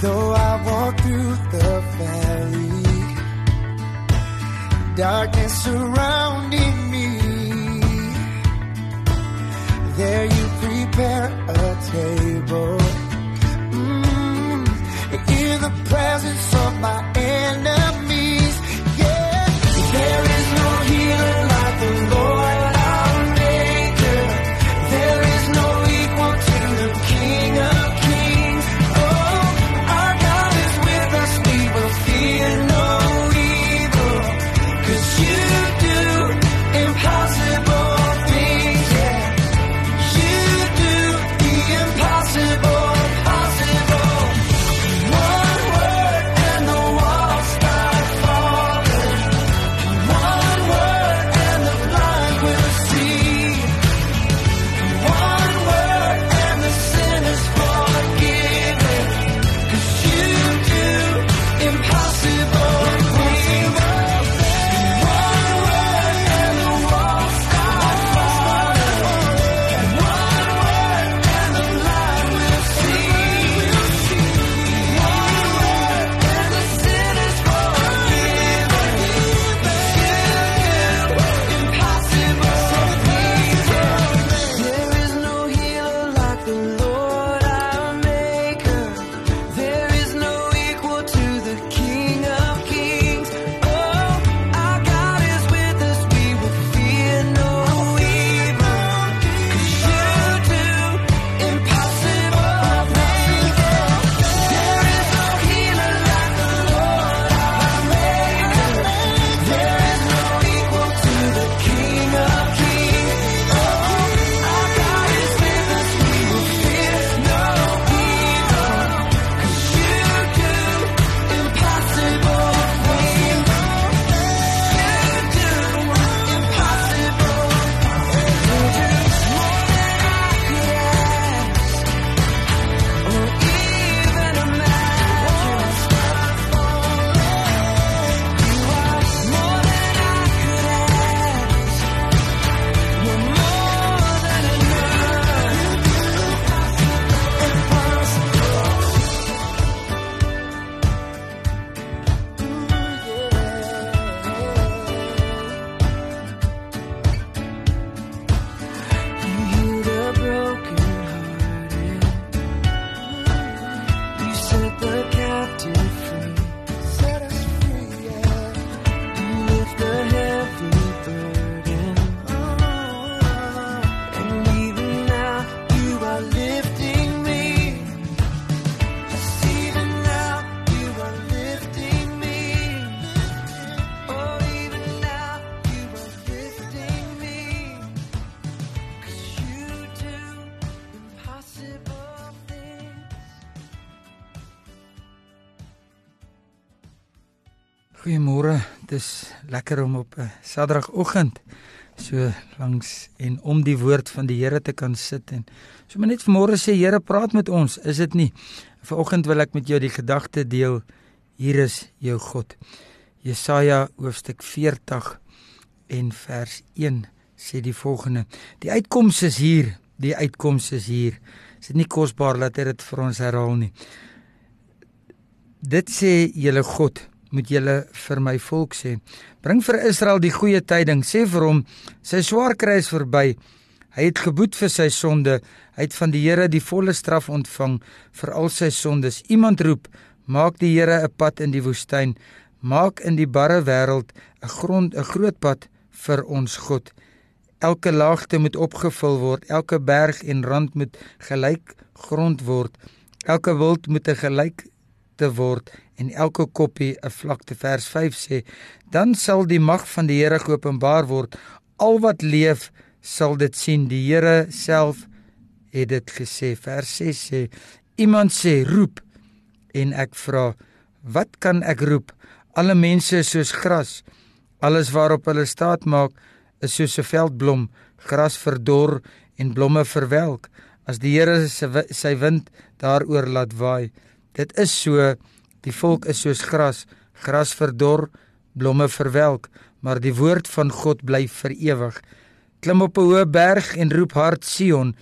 Though I walk through the valley, darkness surrounding me, there you prepare a table Goeiemôre. Dis lekker om op 'n Saterdagoggend so langs en om die woord van die Here te kan sit en so maar net vanmôre sê Here praat met ons, is dit nie? Vanoggend wil ek met jou die gedagte deel. Hier is jou God. Jesaja hoofstuk 40 en vers 1 sê die volgende: Die uitkoms is hier, die uitkoms is hier. Is dit nie kosbaar dat hy dit vir ons herhaal nie? Dit sê julle God moet julle vir my volk sê. Bring vir Israel die goeie tyding. Sê vir hom, sy swaar kry is verby. Hy het geboet vir sy sonde. Hy het van die Here die volle straf ontvang vir al sy sondes. Iemand roep, maak die Here 'n pad in die woestyn. Maak in die barre wêreld 'n grond 'n groot pad vir ons God. Elke laagte moet opgevul word, elke berg en rand moet gelyk grond word. Elke wild moet 'n gelyk te word en elke koppie 'n vlakte vers 5 sê dan sal die mag van die Here geopenbaar word. Al wat leef sal dit sien. Die Here self het dit gesê. Vers 6 sê iemand sê roep. En ek vra wat kan ek roep? Alle mense is soos gras. Alles waarop hulle staat maak is soos 'n veldblom. Gras verdor en blomme verwelk. As die Here sy wind daaroor laat waai. Dit is so, die volk is soos gras, gras verdor, blomme verwelk, maar die woord van God bly vir ewig. Klim op 'n hoë berg en roep hard Sion,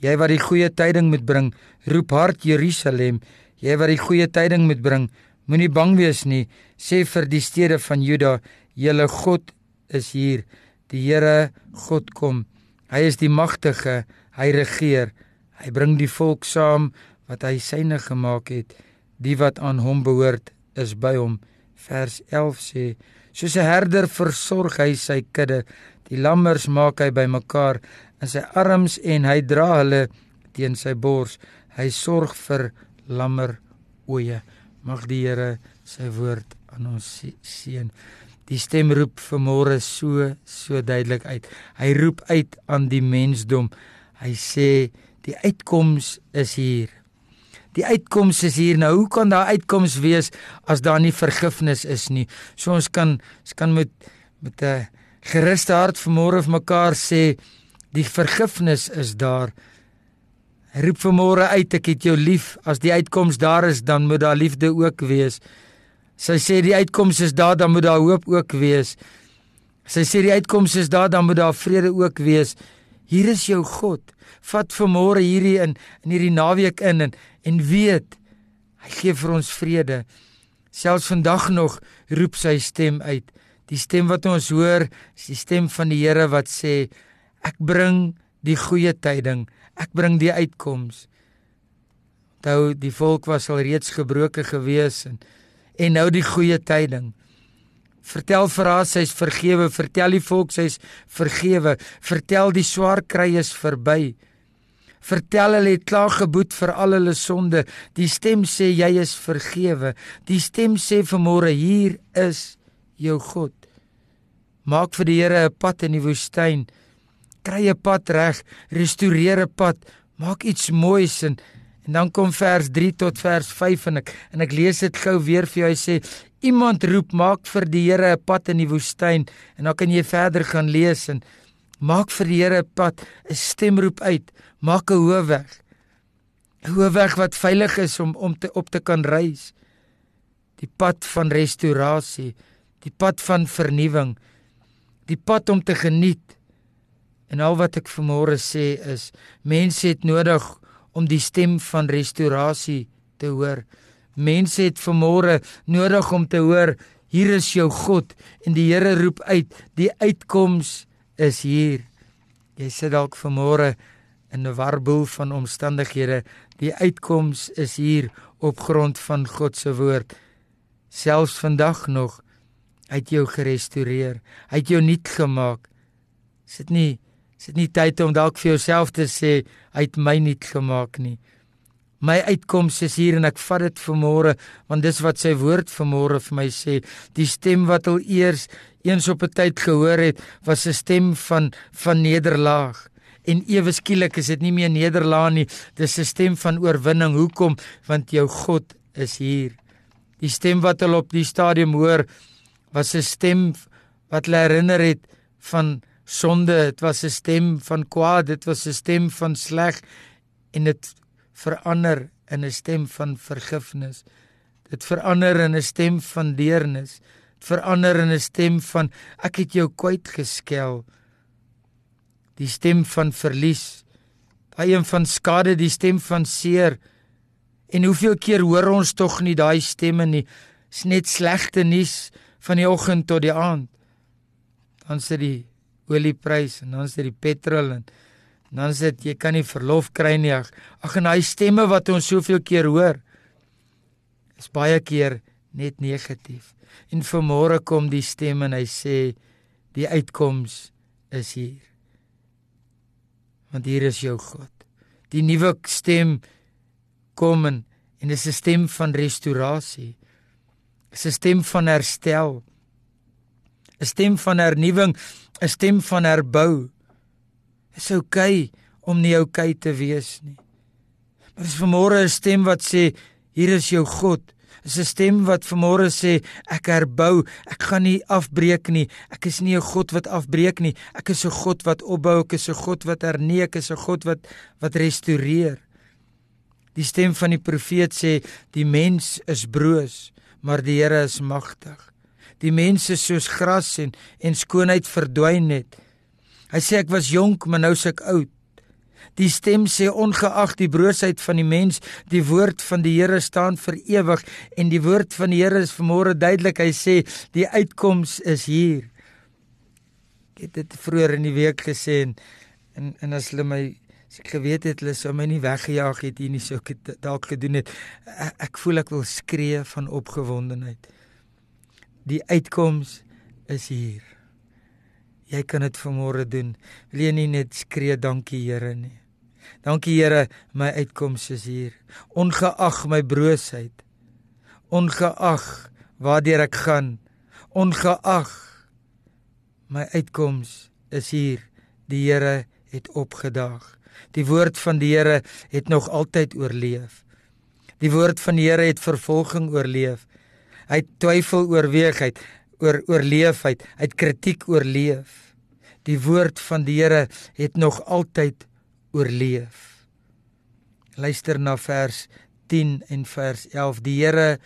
jy wat die goeie tyding moet bring, roep hard Jerusalem, jy wat die goeie tyding moet bring, moenie bang wees nie, sê vir die stede van Juda, julle God is hier. Die Here God kom. Hy is die magtige, hy regeer. Hy bring die volk saam wat hy syne gemaak het, die wat aan hom behoort, is by hom. Vers 11 sê: Soos 'n herder versorg hy sy kudde, die lammers maak hy bymekaar in sy arms en hy dra hulle teen sy bors. Hy sorg vir lammer oeye. Mag die Here sy woord aan ons seën. Die stem roep vanmôre so so duidelik uit. Hy roep uit aan die mensdom. Hy sê die uitkoms is hier. Die uitkoms is hier nou. Hoe kan daar uitkoms wees as daar nie vergifnis is nie? So ons kan ons kan met met 'n geruste hart vanmôre vir mekaar sê die vergifnis is daar. Roep vanmôre uit ek het jou lief. As die uitkoms daar is, dan moet daar liefde ook wees. Sy sê die uitkoms is daar, dan moet daar hoop ook wees. Sy sê die uitkoms is daar, dan moet daar vrede ook wees. Hier is jou God. Vat vanmôre hierdie in in hierdie naweek in en en weet hy gee vir ons vrede. Selfs vandag nog roep sy stem uit. Die stem wat ons hoor, is die stem van die Here wat sê ek bring die goeie tyding. Ek bring die uitkoms. Onthou die volk was al reeds gebroke gewees en en nou die goeie tyding. Vertel vir haar sy's vergewe, vertel die volk sy's vergewe, vertel die swaar kry is verby. Vertel hulle het klaar geboet vir al hulle sonde. Die stem sê jy is vergewe. Die stem sê vanmôre hier is jou God. Maak vir die Here 'n pad in die woestyn. Kry 'n pad reg, restoreer 'n pad, maak iets moois en en dan kom vers 3 tot vers 5 en ek en ek lees dit gou weer vir jou. Hy sê iemand roep maak vir die Here 'n pad in die woestyn en dan kan jy verder gaan lees en maak vir die Here 'n pad 'n stem roep uit maak 'n hoofweg 'n hoofweg wat veilig is om om te op te kan reis. Die pad van restaurasie die pad van vernuwing die pad om te geniet. En al wat ek vanmôre sê is mense het nodig om die stem van restaurasie te hoor Mense het vanmôre nodig om te hoor, hier is jou God en die Here roep uit, die uitkoms is hier. Jy sit dalk vanmôre in 'n warboel van omstandighede, die uitkoms is hier op grond van God se woord. Selfs vandag nog uit jou gerestoreer, uit jou nuut gemaak. Sit nie sit nie tyd om dalk vir jouself te sê uit my nuut gemaak nie. My uitkoms is hier en ek vat dit vanmôre want dis wat sy woord vanmôre vir my sê. Die stem wat al eers eens op 'n tyd gehoor het, was 'n stem van van nederlaag. En ewe skielik is dit nie meer nederlaag nie, dis 'n stem van oorwinning. Hoekom? Want jou God is hier. Die stem wat hulle op die stadium hoor Was 'n stem wat hulle herinner het van sonde, dit was 'n stem van kwaad, dit was 'n stem van sleg en dit verander in 'n stem van vergifnis. Dit verander in 'n stem van deernis. Dit verander in 'n stem van ek het jou kwyt geskel. Die stem van verlies. Daai een van skade, die stem van seer. En hoeveel keer hoor ons tog nie daai stemme nie? Dis net slegte nuus van die oggend tot die aand. Dan sit die olieprys en dan sit die petrol en dan sit jy kan nie verlof kry nie. Ag, ag en daai stemme wat ons soveel keer hoor is baie keer net negatief. En vanmôre kom die stem en hy sê die uitkoms is hier. Want hier is jou God. Die nuwe stem kom en en dis 'n stem van restaurasie. Dis 'n stem van herstel. 'n Stem van hernuwing, 'n stem van herbou. Dis oukei okay om nie oukei okay te wees nie. Maar dis vanmôre 'n stem wat sê hier is jou God. Dis 'n stem wat vanmôre sê ek herbou, ek gaan nie afbreek nie. Ek is nie 'n God wat afbreek nie. Ek is 'n God wat opbou, ek is 'n God wat hernie, ek is 'n God wat wat restoreer. Die stem van die profeet sê die mens is broos, maar die Here is magtig. Die mense soos gras en en skoonheid verdwyn net. Hy sê ek was jonk, maar nou is ek oud. Die stem sê ongeag die broosheid van die mens, die woord van die Here staan vir ewig en die woord van die Here is vanmôre duidelik. Hy sê die uitkoms is hier. Ek het dit vroeër in die week gesê en en, en as hulle my as ek geweet het hulle sou my nie weggejaag het hier nie sou ek dalk gedoen het. Ek, ek voel ek wil skree van opgewondenheid. Die uitkoms is hier. Jy kan dit vanmôre doen. Wil jy nie net skree dankie Here nie? Dankie Here, my uitkoms is hier. Ongeag my broosheid. Ongeag waardeur ek gaan. Ongeag my uitkoms is hier. Die Here het opgedaag. Die woord van die Here het nog altyd oorleef. Die woord van die Here het vervolging oorleef. Hy twyfel oorweeg, hy oor oorleef, hy het kritiek oorleef. Die woord van die Here het nog altyd oorleef. Luister na vers 10 en vers 11. Die Here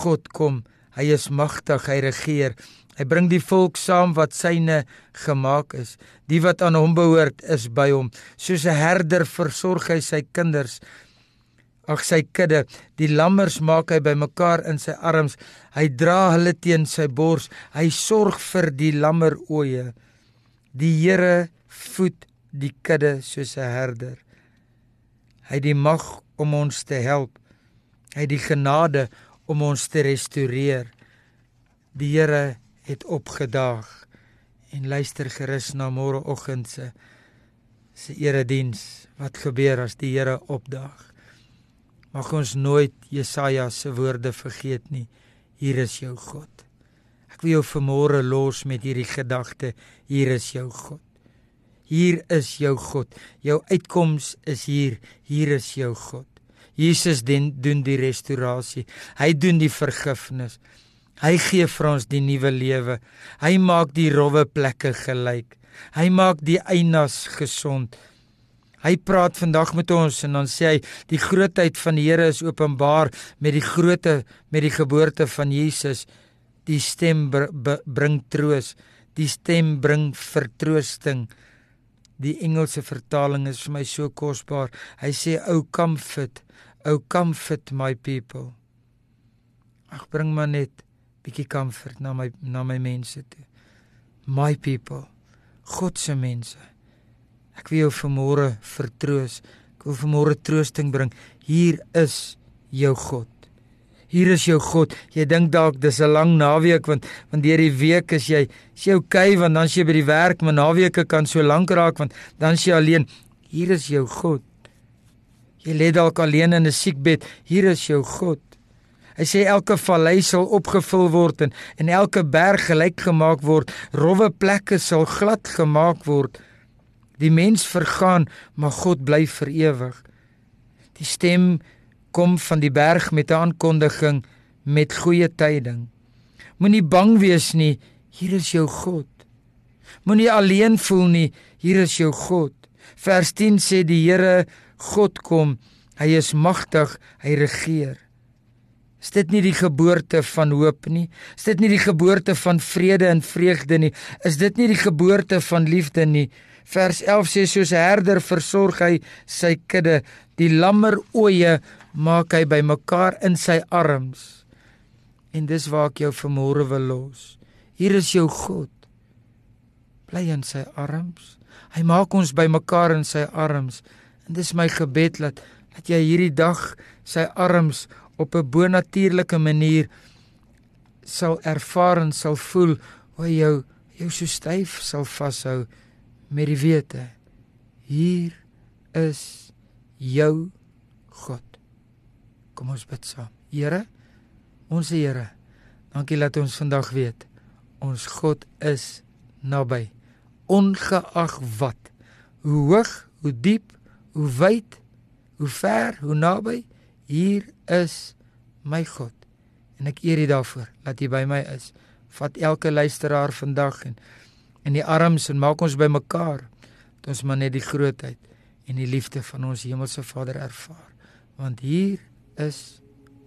God kom, hy is magtig, hy regeer. Hy bring die volk saam wat syne gemaak is. Die wat aan hom behoort is by hom. Soos 'n herder versorg hy sy kinders. Ag sy kudde, die lammers maak hy bymekaar in sy arms. Hy dra hulle teen sy bors. Hy sorg vir die lammeroë. Die Here voed die kudde soos 'n herder. Hy die mag om ons te help. Hy die genade om ons te restoreer. Die Here het opgedaag en luister gerus na môreoggend se se erediens. Wat gebeur as die Here opdaag? Mag ons nooit Jesaja se woorde vergeet nie. Hier is jou God. Ek wil jou vanmôre los met hierdie gedagte. Hier is jou God. Hier is jou God. Jou uitkoms is hier. Hier is jou God. Jesus doen doen die restaurasie. Hy doen die vergifnis. Hy gee vir ons die nuwe lewe. Hy maak die rowwe plekke gelyk. Hy maak die einas gesond. Hy praat vandag met ons en dan sê hy die grootheid van die Here is openbaar met die grootte met die geboorte van Jesus. Die stem br br bring troos. Die stem bring vertroosting. Die Engelse vertaling is vir my so kosbaar. Hy sê o comfort, o comfort my people. Ag bring maar net bietjie comfort na my na my mense toe. My people. God se mense. Ek wil jou vanmôre vertroos. Ek wil vanmôre troosting bring. Hier is jou God. Hier is jou God. Jy dink dalk dis 'n lang naweek want want deur die week is jy is jy okay want dan is jy by die werk, maar naweke kan so lank raak want dan is jy alleen. Hier is jou God. Jy lê dalk alleen in 'n siekbed. Hier is jou God. Hy sê elke vallei sal opgevul word en en elke berg gelyk gemaak word. Rowwe plekke sal glad gemaak word. Die mens vergaan, maar God bly vir ewig. Die stem kom van die berg met 'n aankondiging met goeie tyding. Moenie bang wees nie, hier is jou God. Moenie alleen voel nie, hier is jou God. Vers 10 sê die Here God kom, hy is magtig, hy regeer. Is dit nie die geboorte van hoop nie? Is dit nie die geboorte van vrede en vreugde nie? Is dit nie die geboorte van liefde nie? Vers 11 sê soos 'n herder versorg hy sy kudde, die lammer oeye maak hy bymekaar in sy arms. En dis waar ek jou vanmôre wil los. Hier is jou God. Bly in sy arms. Hy maak ons bymekaar in sy arms. En dis my gebed dat dat jy hierdie dag sy arms op 'n bonatuurlike manier sal ervaar en sal voel hoe jou jou so styf sal vashou met die wete hier is jou God. Kom ons bid saam. Here, ons Here, dankie dat ons vandag weet ons God is naby. Ongeag wat, hoe hoog, hoe diep, hoe wyd, hoe ver, hoe naby, hier is my God. En ek eer U daarvoor dat U by my is. Vat elke luisteraar vandag en in die arms en maak ons bymekaar. Dat ons maar net die grootheid en die liefde van ons hemelse Vader ervaar. Want hier is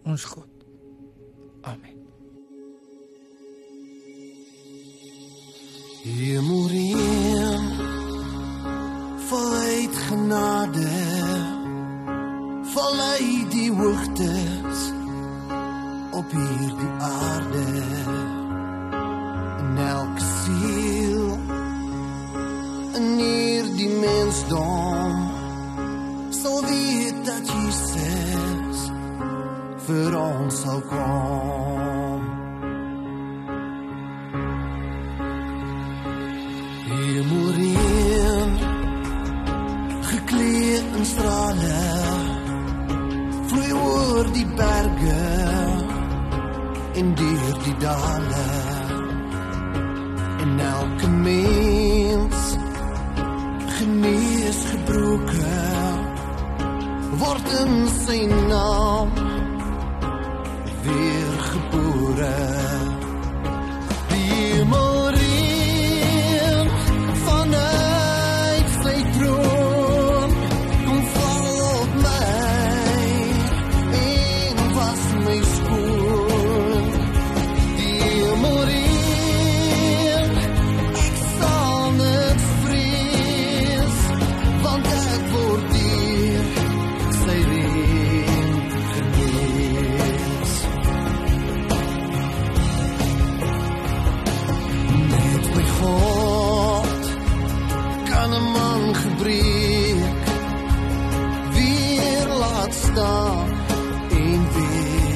ons God. Amen. Hemelreën voluit genade voluit die hoogtes op hierdie aarde en elke siel in hierdie mensdom sal weet dat Jesus vir ons sal kom. Hemelreën gekleed in strale vloei oor die berge en deur die dale. En elke mens gebroke word in sy naam. Weer gebore staan en